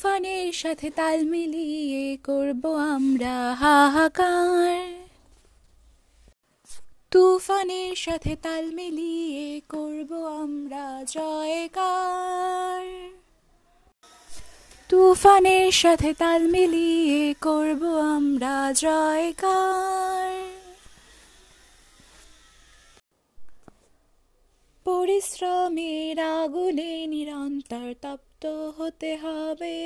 তুফানের সাথে তাল মিলিয়ে করব আমরা হাহাকার। তুফানের সাথে তাল মিলিয়ে করব আমরা জয়কার। তুফানের সাথে তাল মিলিয়ে করব আমরা জয়কার। পরিশ্রমের আগুনে নিরন্তর তপ্ত হতে হবে।